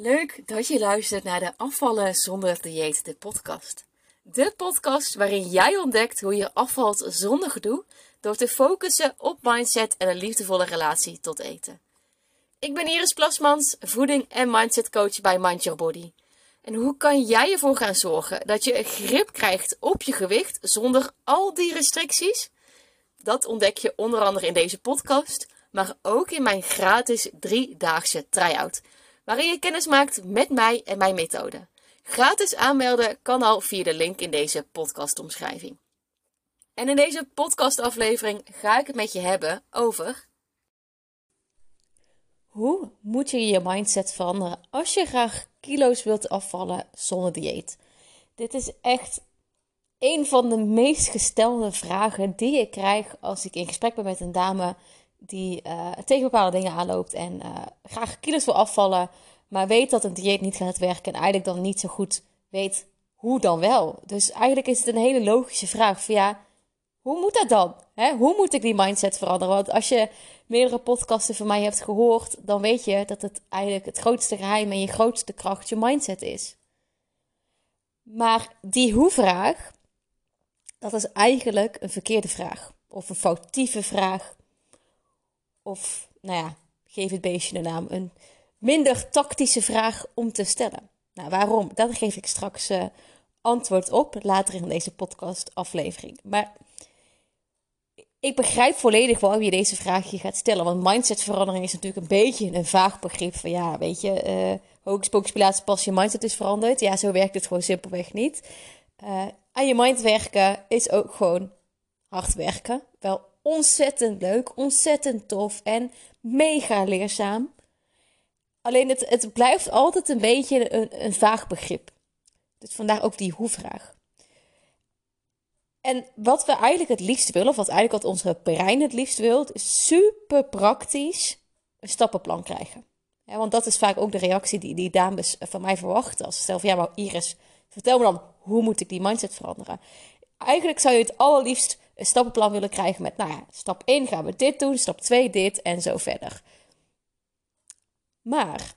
Leuk dat je luistert naar de Afvallen zonder dieet, de podcast. De podcast waarin jij ontdekt hoe je afvalt zonder gedoe door te focussen op mindset en een liefdevolle relatie tot eten. Ik ben Iris Plasmans, voeding- en mindset coach bij Mind Your Body. En hoe kan jij ervoor gaan zorgen dat je grip krijgt op je gewicht zonder al die restricties? Dat ontdek je onder andere in deze podcast, maar ook in mijn gratis driedaagse try-out waarin je kennis maakt met mij en mijn methode. Gratis aanmelden kan al via de link in deze podcastomschrijving. En in deze podcastaflevering ga ik het met je hebben over. Hoe moet je je mindset veranderen als je graag kilo's wilt afvallen zonder dieet? Dit is echt een van de meest gestelde vragen die ik krijg als ik in gesprek ben met een dame die uh, tegen bepaalde dingen aanloopt en uh, graag kilo's wil afvallen, maar weet dat een dieet niet gaat werken en eigenlijk dan niet zo goed weet hoe dan wel. Dus eigenlijk is het een hele logische vraag van ja, hoe moet dat dan? Hè? Hoe moet ik die mindset veranderen? Want als je meerdere podcasten van mij hebt gehoord, dan weet je dat het eigenlijk het grootste geheim en je grootste kracht je mindset is. Maar die hoe-vraag, dat is eigenlijk een verkeerde vraag. Of een foutieve vraag. Of, nou ja, geef het beestje de naam. Een minder tactische vraag om te stellen. Nou, waarom? Daar geef ik straks uh, antwoord op later in deze podcast-aflevering. Maar ik begrijp volledig waarom je deze vraag je gaat stellen. Want mindsetverandering is natuurlijk een beetje een vaag begrip. Van ja, weet je, uh, hocus pas je mindset is veranderd. Ja, zo werkt het gewoon simpelweg niet. Uh, aan je mind werken is ook gewoon hard werken. Wel ontzettend leuk, ontzettend tof en mega leerzaam. Alleen het, het blijft altijd een beetje een, een vaag begrip. Dus vandaar ook die hoe-vraag. En wat we eigenlijk het liefst willen, of wat eigenlijk wat onze brein het liefst wil, is super praktisch een stappenplan krijgen. want dat is vaak ook de reactie die, die dames van mij verwachten. Als ze ja, maar Iris, vertel me dan, hoe moet ik die mindset veranderen? Eigenlijk zou je het allerliefst een stappenplan willen krijgen met, nou ja, stap 1 gaan we dit doen, stap 2 dit en zo verder. Maar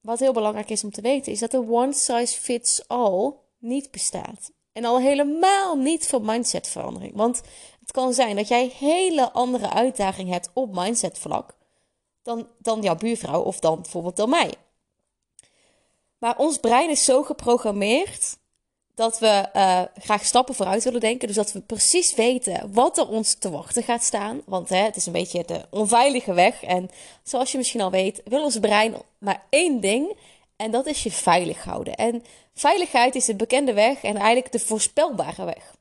wat heel belangrijk is om te weten, is dat de one size fits all niet bestaat. En al helemaal niet voor mindsetverandering. Want het kan zijn dat jij hele andere uitdagingen hebt op mindsetvlak dan, dan jouw buurvrouw of dan bijvoorbeeld dan mij. Maar ons brein is zo geprogrammeerd dat we uh, graag stappen vooruit willen denken. Dus dat we precies weten wat er ons te wachten gaat staan. Want hè, het is een beetje de onveilige weg. En zoals je misschien al weet, wil ons brein maar één ding. En dat is je veilig houden. En veiligheid is de bekende weg en eigenlijk de voorspelbare weg.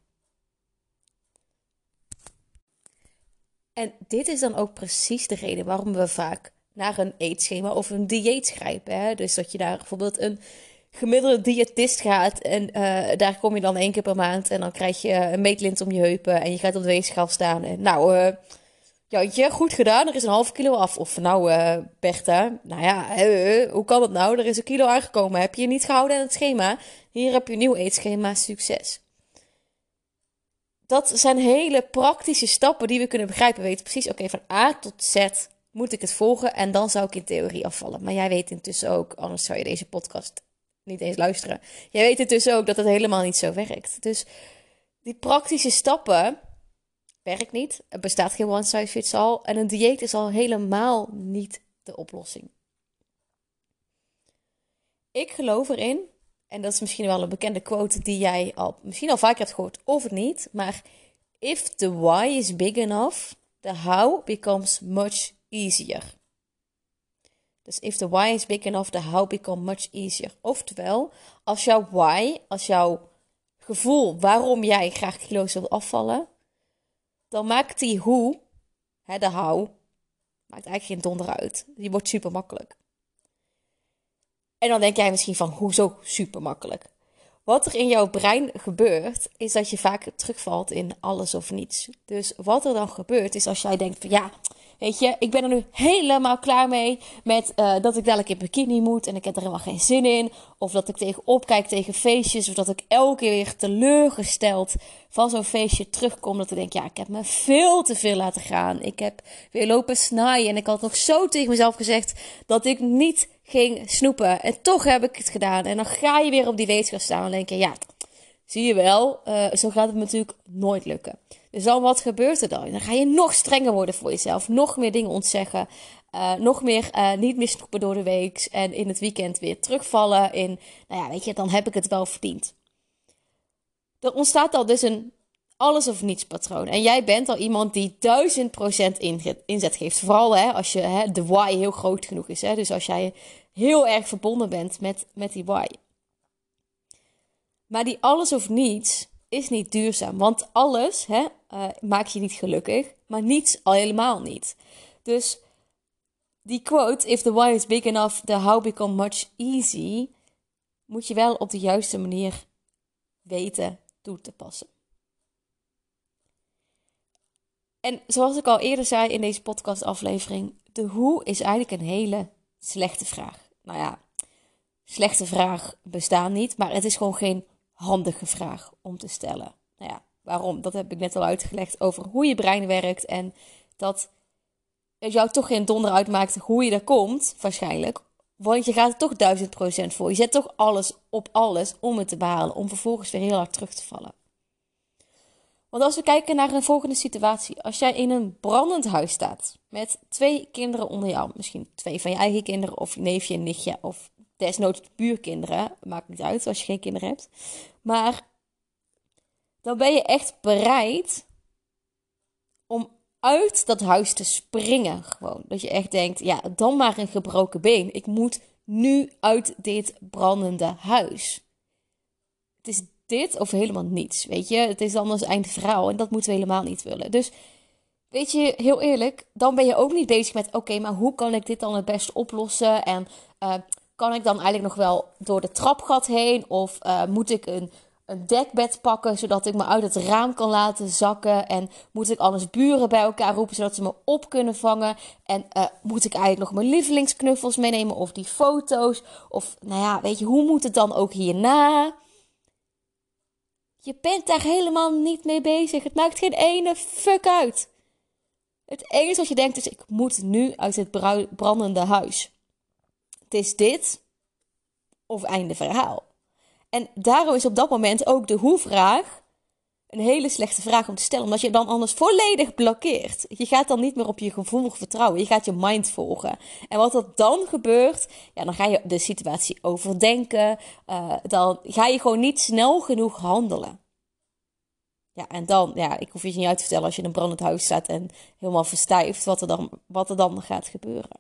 En dit is dan ook precies de reden waarom we vaak naar een eetschema of een dieet grijpen. Hè? Dus dat je daar bijvoorbeeld een gemiddelde diëtist gaat en uh, daar kom je dan één keer per maand en dan krijg je een meetlint om je heupen en je gaat op de weegschaal staan en nou, uh, ja, goed gedaan, er is een half kilo af. Of nou, uh, Bertha, nou ja, hoe kan dat nou? Er is een kilo aangekomen, heb je je niet gehouden aan het schema? Hier heb je een nieuw eetschema, succes. Dat zijn hele praktische stappen die we kunnen begrijpen. We weten precies, oké, van A tot Z moet ik het volgen en dan zou ik in theorie afvallen. Maar jij weet intussen ook, anders zou je deze podcast niet eens luisteren. Jij weet het dus ook dat het helemaal niet zo werkt. Dus die praktische stappen werkt niet. Er bestaat geen one size fits all. En een dieet is al helemaal niet de oplossing. Ik geloof erin, en dat is misschien wel een bekende quote die jij al misschien al vaker hebt gehoord, of het niet. Maar if the why is big enough, the how becomes much easier. Dus if the why is big enough, the how become much easier. Oftewel, als jouw why, als jouw gevoel waarom jij graag kilo's wil afvallen, dan maakt die hoe, hè, de how, maakt eigenlijk geen donder uit. Die wordt super makkelijk. En dan denk jij misschien van, hoezo super makkelijk? Wat er in jouw brein gebeurt, is dat je vaak terugvalt in alles of niets. Dus wat er dan gebeurt, is als jij denkt van ja, Weet je, ik ben er nu helemaal klaar mee met uh, dat ik dadelijk in bikini moet en ik heb er helemaal geen zin in. Of dat ik tegenop kijk tegen feestjes. Of dat ik elke keer weer teleurgesteld van zo'n feestje terugkom. Dat ik denk, ja, ik heb me veel te veel laten gaan. Ik heb weer lopen snijden. En ik had nog zo tegen mezelf gezegd dat ik niet ging snoepen. En toch heb ik het gedaan. En dan ga je weer op die weegschaal staan en denk je, ja, zie je wel, uh, zo gaat het natuurlijk nooit lukken. Dus dan wat gebeurt er dan? Dan ga je nog strenger worden voor jezelf. Nog meer dingen ontzeggen. Uh, nog meer uh, niet meer snoepen door de week. En in het weekend weer terugvallen in, nou ja, weet je, dan heb ik het wel verdiend. Er ontstaat al dus een alles of niets patroon. En jij bent al iemand die duizend procent inzet geeft. Vooral hè, als je, hè, de why heel groot genoeg is. Hè? Dus als jij heel erg verbonden bent met, met die why. Maar die alles of niets is niet duurzaam. Want alles hè, uh, maakt je niet gelukkig, maar niets al helemaal niet. Dus die quote, if the why is big enough, the how become much easy, moet je wel op de juiste manier weten toe te passen. En zoals ik al eerder zei in deze podcastaflevering, de hoe is eigenlijk een hele slechte vraag. Nou ja, slechte vraag bestaat niet, maar het is gewoon geen handige vraag om te stellen. Nou ja, waarom? Dat heb ik net al uitgelegd over hoe je brein werkt en dat het jou toch geen donder uitmaakt hoe je er komt, waarschijnlijk. Want je gaat er toch duizend procent voor. Je zet toch alles op alles om het te behalen, om vervolgens weer heel hard terug te vallen. Want als we kijken naar een volgende situatie. Als jij in een brandend huis staat met twee kinderen onder jou. Misschien twee van je eigen kinderen of neefje en nichtje. Of desnoods buurkinderen. Maakt niet uit als je geen kinderen hebt. Maar dan ben je echt bereid om uit dat huis te springen. Gewoon. Dat je echt denkt, ja, dan maar een gebroken been. Ik moet nu uit dit brandende huis. Het is dit of helemaal niets, weet je. Het is als eind verhaal en dat moeten we helemaal niet willen. Dus weet je, heel eerlijk, dan ben je ook niet bezig met... oké, maar hoe kan ik dit dan het best oplossen? En uh, kan ik dan eigenlijk nog wel door de trapgat heen? Of uh, moet ik een een dekbed pakken, zodat ik me uit het raam kan laten zakken. En moet ik anders buren bij elkaar roepen, zodat ze me op kunnen vangen. En uh, moet ik eigenlijk nog mijn lievelingsknuffels meenemen of die foto's. Of nou ja, weet je, hoe moet het dan ook hierna? Je bent daar helemaal niet mee bezig. Het maakt geen ene fuck uit. Het enige wat je denkt is, ik moet nu uit het brandende huis. Het is dit of einde verhaal. En daarom is op dat moment ook de hoe-vraag een hele slechte vraag om te stellen. Omdat je dan anders volledig blokkeert. Je gaat dan niet meer op je gevoel vertrouwen. Je gaat je mind volgen. En wat er dan gebeurt, ja, dan ga je de situatie overdenken. Uh, dan ga je gewoon niet snel genoeg handelen. Ja, en dan, ja, ik hoef je niet uit te vertellen als je in een brandend huis staat en helemaal verstijft, wat er dan, wat er dan gaat gebeuren.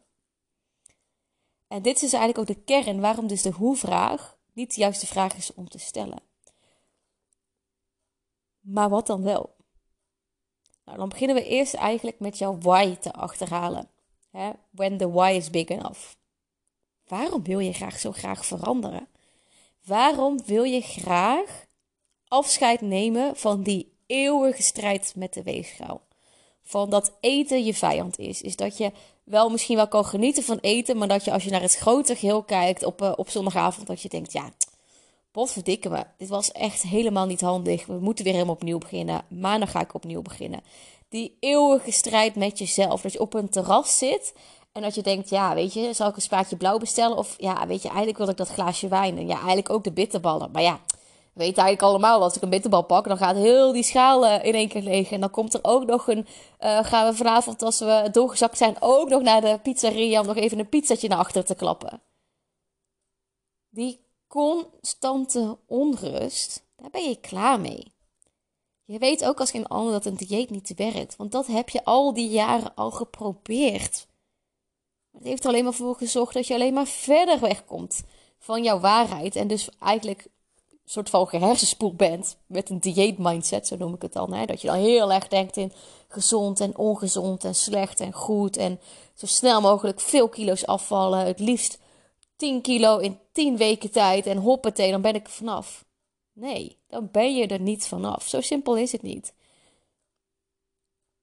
En dit is eigenlijk ook de kern waarom dus de hoe-vraag niet de juiste vraag is om te stellen. Maar wat dan wel? Nou, dan beginnen we eerst eigenlijk met jouw why te achterhalen. When the why is big enough. Waarom wil je graag zo graag veranderen? Waarom wil je graag afscheid nemen van die eeuwige strijd met de weegschaal? Van dat eten je vijand is. Is dat je wel misschien wel kan genieten van eten, maar dat je als je naar het grote geheel kijkt op, uh, op zondagavond, dat je denkt, ja, potverdikke me, dit was echt helemaal niet handig. We moeten weer helemaal opnieuw beginnen. Maandag ga ik opnieuw beginnen. Die eeuwige strijd met jezelf, dat je op een terras zit en dat je denkt, ja, weet je, zal ik een spaatje blauw bestellen? Of ja, weet je, eigenlijk wil ik dat glaasje wijn en ja, eigenlijk ook de bitterballen. Maar ja, weet eigenlijk allemaal, als ik een bitterbal pak, dan gaat heel die schaal uh, in één keer leeg. En dan komt er ook nog een, uh, gaan we vanavond, als we doorgezakt zijn, ook nog naar de pizzeria om nog even een pizzatje naar achter te klappen. Die constante onrust, daar ben je klaar mee. Je weet ook als geen ander dat een dieet niet werkt, want dat heb je al die jaren al geprobeerd. Het heeft er alleen maar voor gezorgd dat je alleen maar verder wegkomt van jouw waarheid en dus eigenlijk soort van gehersenspoeld bent met een dieet mindset, zo noem ik het dan. Hè? Dat je dan heel erg denkt in gezond en ongezond en slecht en goed en zo snel mogelijk veel kilo's afvallen. Het liefst 10 kilo in 10 weken tijd en hoppatee, dan ben ik vanaf. Nee, dan ben je er niet vanaf. Zo simpel is het niet.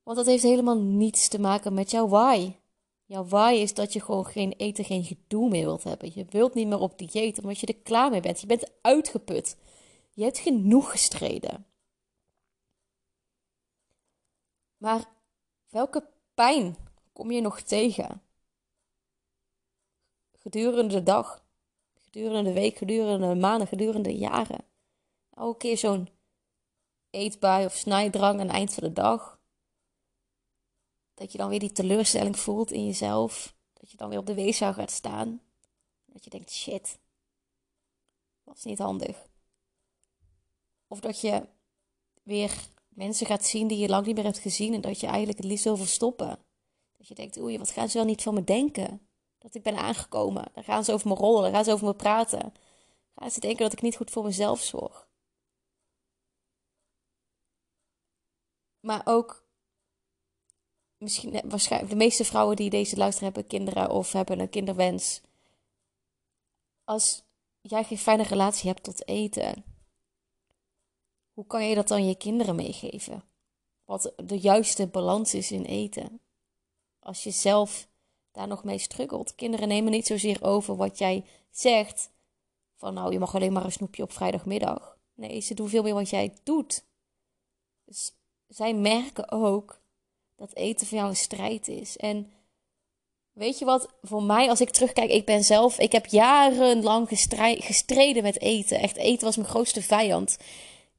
Want dat heeft helemaal niets te maken met jouw why. Jouw why is dat je gewoon geen eten, geen gedoe meer wilt hebben. Je wilt niet meer op dieet omdat je er klaar mee bent. Je bent uitgeput. Je hebt genoeg gestreden. Maar welke pijn kom je nog tegen? Gedurende de dag, gedurende de week, gedurende de maanden, gedurende de jaren. Elke keer zo'n eetbui of snijdrang aan het eind van de dag. Dat je dan weer die teleurstelling voelt in jezelf. Dat je dan weer op de weegschaal gaat staan. Dat je denkt, shit, is niet handig. Of dat je weer mensen gaat zien die je lang niet meer hebt gezien en dat je eigenlijk het liefst wil verstoppen. Dat je denkt, oei, wat gaan ze wel niet van me denken? Dat ik ben aangekomen. Dan gaan ze over me rollen, dan gaan ze over me praten. Gaan ze denken dat ik niet goed voor mezelf zorg. Maar ook, misschien, waarschijnlijk, de meeste vrouwen die deze luisteren hebben kinderen of hebben een kinderwens. Als jij geen fijne relatie hebt tot eten, hoe kan je dat dan je kinderen meegeven? Wat de juiste balans is in eten. Als je zelf daar nog mee struggelt. Kinderen nemen niet zozeer over wat jij zegt. Van nou, je mag alleen maar een snoepje op vrijdagmiddag. Nee, ze doen veel meer wat jij doet. Dus zij merken ook dat eten voor jou een strijd is. En weet je wat, voor mij, als ik terugkijk, ik ben zelf, ik heb jarenlang gestreden met eten. Echt, eten was mijn grootste vijand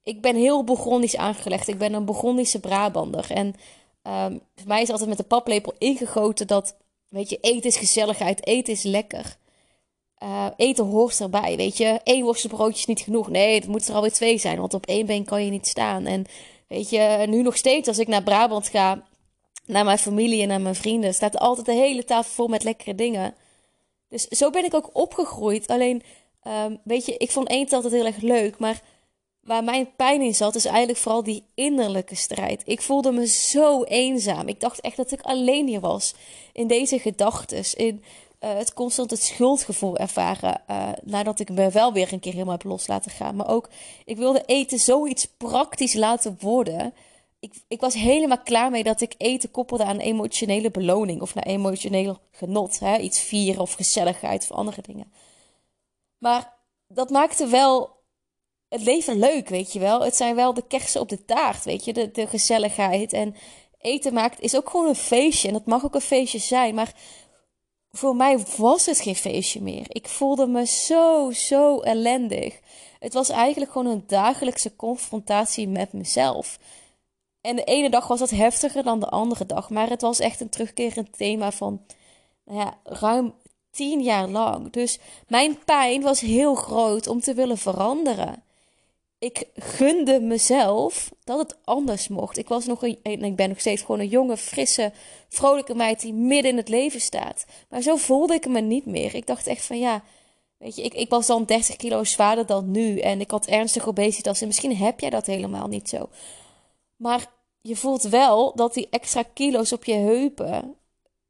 ik ben heel Burgondisch aangelegd. Ik ben een Burgondische Brabander. En um, voor mij is altijd met de paplepel ingegoten dat, weet je, eten is gezelligheid, eten is lekker. Uh, eten hoort erbij, weet je. Eén worstelbroodje is niet genoeg. Nee, het moet er alweer twee zijn, want op één been kan je niet staan. En weet je, nu nog steeds als ik naar Brabant ga, naar mijn familie en naar mijn vrienden, staat altijd de hele tafel vol met lekkere dingen. Dus zo ben ik ook opgegroeid. Alleen, um, weet je, ik vond eten altijd heel erg leuk, maar waar mijn pijn in zat, is eigenlijk vooral die innerlijke strijd. Ik voelde me zo eenzaam. Ik dacht echt dat ik alleen hier was. In deze gedachten. In uh, het constant het schuldgevoel ervaren. Uh, nadat ik me wel weer een keer helemaal heb los laten gaan. Maar ook, ik wilde eten zoiets praktisch laten worden. Ik, ik was helemaal klaar mee dat ik eten koppelde aan emotionele beloning. Of naar emotioneel genot. Hè? Iets vieren of gezelligheid of andere dingen. Maar dat maakte wel het leven leuk, weet je wel. Het zijn wel de kersen op de taart, weet je. De, de gezelligheid. En eten maakt is ook gewoon een feestje. En dat mag ook een feestje zijn. Maar voor mij was het geen feestje meer. Ik voelde me zo, zo ellendig. Het was eigenlijk gewoon een dagelijkse confrontatie met mezelf. En de ene dag was het heftiger dan de andere dag. Maar het was echt een terugkerend thema van nou ja, ruim tien jaar lang. Dus mijn pijn was heel groot om te willen veranderen ik gunde mezelf dat het anders mocht. Ik was nog een, en ik ben nog steeds gewoon een jonge, frisse, vrolijke meid die midden in het leven staat. Maar zo voelde ik me niet meer. Ik dacht echt van ja, weet je, ik, ik was dan 30 kilo zwaarder dan nu en ik had ernstige obesitas en misschien heb jij dat helemaal niet zo. Maar je voelt wel dat die extra kilo's op je heupen,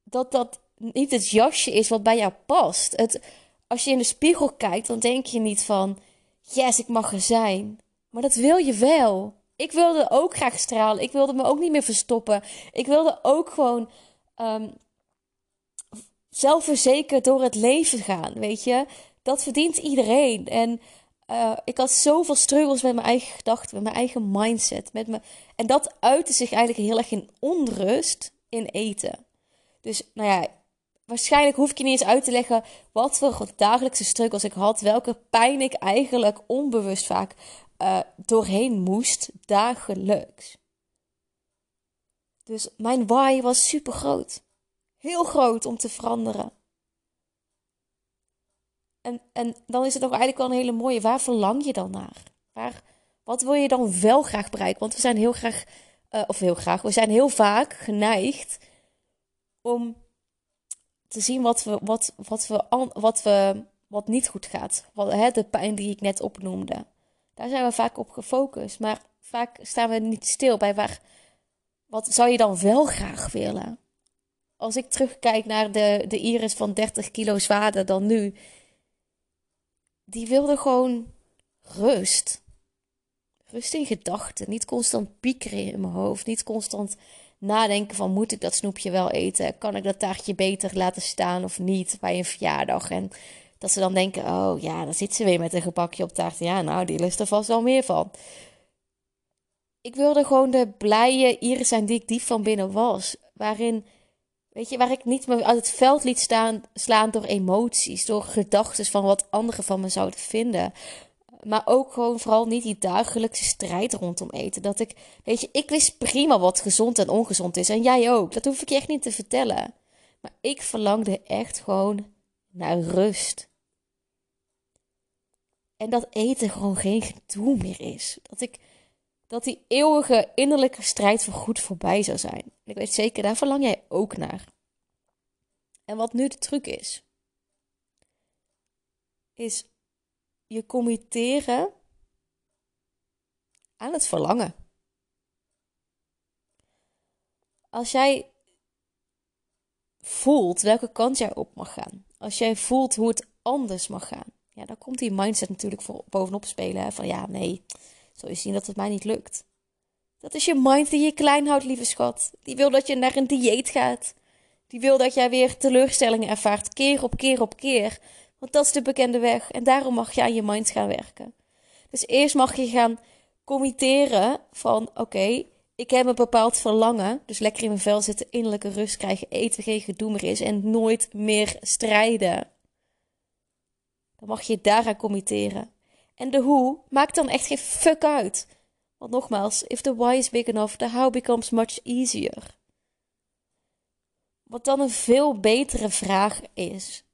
dat dat niet het jasje is wat bij jou past. Het, als je in de spiegel kijkt, dan denk je niet van yes, ik mag er zijn. Maar dat wil je wel. Ik wilde ook graag stralen. Ik wilde me ook niet meer verstoppen. Ik wilde ook gewoon um, zelfverzekerd door het leven gaan. Weet je, dat verdient iedereen. En uh, ik had zoveel struggles met mijn eigen gedachten, met mijn eigen mindset. Met me... En dat uitte zich eigenlijk heel erg in onrust in eten. Dus nou ja, waarschijnlijk hoef ik je niet eens uit te leggen wat voor dagelijkse struggles ik had. Welke pijn ik eigenlijk onbewust vaak uh, doorheen moest, dagelijks. Dus mijn why was super groot. Heel groot om te veranderen. En, dan is het nog eigenlijk wel een hele mooie. Waar verlang je dan naar? Waar, wat wil je dan wel graag bereiken? Want we zijn heel graag, uh, of heel graag, we zijn heel vaak geneigd om te zien wat we, wat, wat we, wat we, wat niet goed gaat. Wat, hè, de pijn die ik net opnoemde. Daar zijn we vaak op gefocust. Maar vaak staan we niet stil bij waar. Wat zou je dan wel graag willen? Als ik terugkijk naar de, de Iris van 30 kilo zwaarder dan nu. Die wilde gewoon rust. Rust in gedachten. Niet constant piekeren in mijn hoofd. Niet constant nadenken van moet ik dat snoepje wel eten? Kan ik dat taartje beter laten staan of niet bij een verjaardag? En dat ze dan denken, oh ja, dan zit ze weer met een gebakje op taart. Ja, nou, die lust er vast wel meer van. Ik wilde gewoon de blije Iris zijn die ik diep van binnen was. Waarin, weet je, waar ik niet me uit het veld liet staan, slaan door emoties, door gedachten van wat anderen van me zouden vinden. Maar ook gewoon vooral niet die dagelijkse strijd rondom eten. Dat ik, weet je, ik wist prima wat gezond en ongezond is. En jij ook. Dat hoef ik je echt niet te vertellen. Maar ik verlangde echt gewoon naar rust. En dat eten gewoon geen gedoe meer is. Dat ik, dat die eeuwige innerlijke strijd voor goed voorbij zou zijn. ik weet zeker, daar verlang jij ook naar. En wat nu de truc is, is je committeren aan het verlangen. Als jij voelt welke kant jij op mag gaan, als jij voelt hoe het anders mag gaan, ja, dan komt die mindset natuurlijk voor bovenop spelen. Van ja, nee, zo je zien dat het mij niet lukt. Dat is je mind die je klein houdt, lieve schat. Die wil dat je naar een dieet gaat. Die wil dat jij weer teleurstellingen ervaart, keer op keer op keer. Want dat is de bekende weg. En daarom mag je aan je mind gaan werken. Dus eerst mag je gaan committeren van oké, ik heb een bepaald verlangen. Dus lekker in mijn vel zitten, innerlijke rust krijgen, eten, geen gedoe meer is en nooit meer strijden. Dan mag je daaraan committeren. En de hoe maakt dan echt geen fuck uit. Want nogmaals, if the why is big enough, the how becomes much easier. Wat dan een veel betere vraag is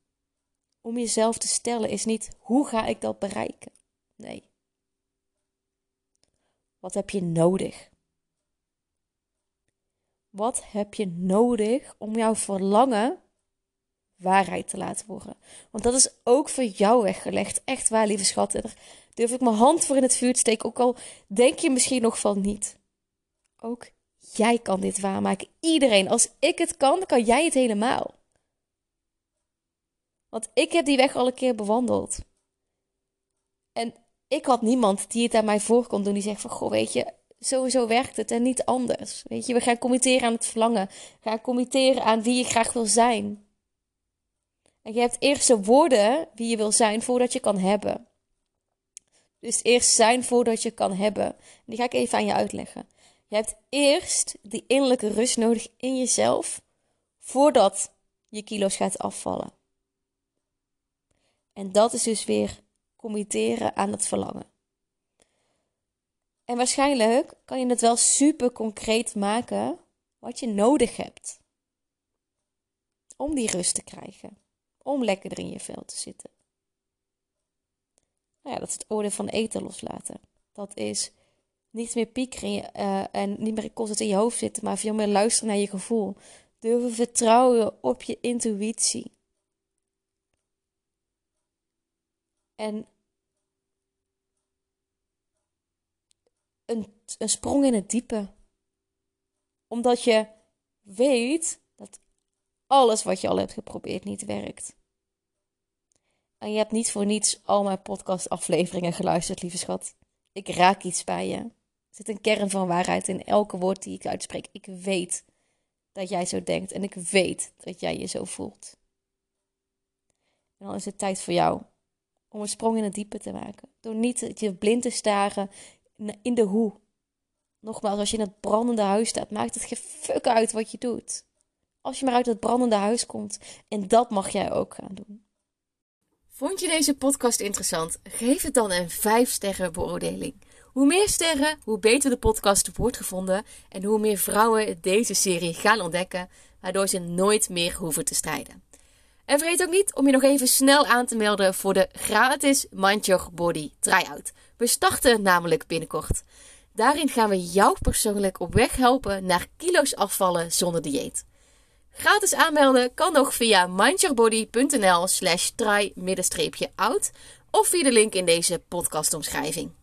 om jezelf te stellen, is niet hoe ga ik dat bereiken? Nee. Wat heb je nodig? Wat heb je nodig om jouw verlangen waarheid te laten worden? Want dat is ook voor jou weggelegd. Echt waar, lieve schat. daar durf ik mijn hand voor in het vuur te steken. Ook al denk je misschien nog van niet. Ook jij kan dit waarmaken. Iedereen. Als ik het kan, kan jij het helemaal. Want ik heb die weg al een keer bewandeld. En ik had niemand die het aan mij voor kon doen. Die zegt van, goh, weet je, sowieso werkt het en niet anders. Weet je, we gaan committeren aan het verlangen. Gaan committeren aan wie je graag wil zijn. En je hebt eerst de woorden wie je wil zijn voordat je kan hebben. Dus eerst zijn voordat je kan hebben. die ga ik even aan je uitleggen. Je hebt eerst die innerlijke rust nodig in jezelf voordat je kilo's gaat afvallen. En dat is dus weer committeren aan het verlangen. En waarschijnlijk kan je het wel super concreet maken wat je nodig hebt om die rust te krijgen, om lekkerder in je vel te zitten. Nou ja, dat is het oordeel van eten loslaten. Dat is niet meer piekeren uh, en niet meer constant in je hoofd zitten, maar veel meer luisteren naar je gevoel. Durven vertrouwen op je intuïtie. En een, een sprong in het diepe. Omdat je weet dat alles wat je al hebt geprobeerd niet werkt. En je hebt niet voor niets al mijn podcastafleveringen geluisterd, lieve schat. Ik raak iets bij je. Er zit een kern van waarheid in elke woord die ik uitspreek. Ik weet dat jij zo denkt en ik weet dat jij je zo voelt. En dan is het tijd voor jou om een sprong in het diepe te maken. Door niet je blind te staren in de hoe. Nogmaals, als je in het brandende huis staat, maakt het geen fuck uit wat je doet. Als je maar uit het brandende huis komt. En dat mag jij ook gaan doen. Vond je deze podcast interessant? Geef het dan een 5 sterren beoordeling. Hoe meer sterren, hoe beter de podcast wordt gevonden en hoe meer vrouwen deze serie gaan ontdekken, waardoor ze nooit meer hoeven te strijden. En vergeet ook niet om je nog even snel aan te melden voor de gratis Mind Your Body Tryout. We starten namelijk binnenkort. Daarin gaan we jou persoonlijk op weg helpen naar kilo's afvallen zonder dieet. Gratis aanmelden kan nog via mindyourbody.nl slash try-out of via de link in deze podcastomschrijving.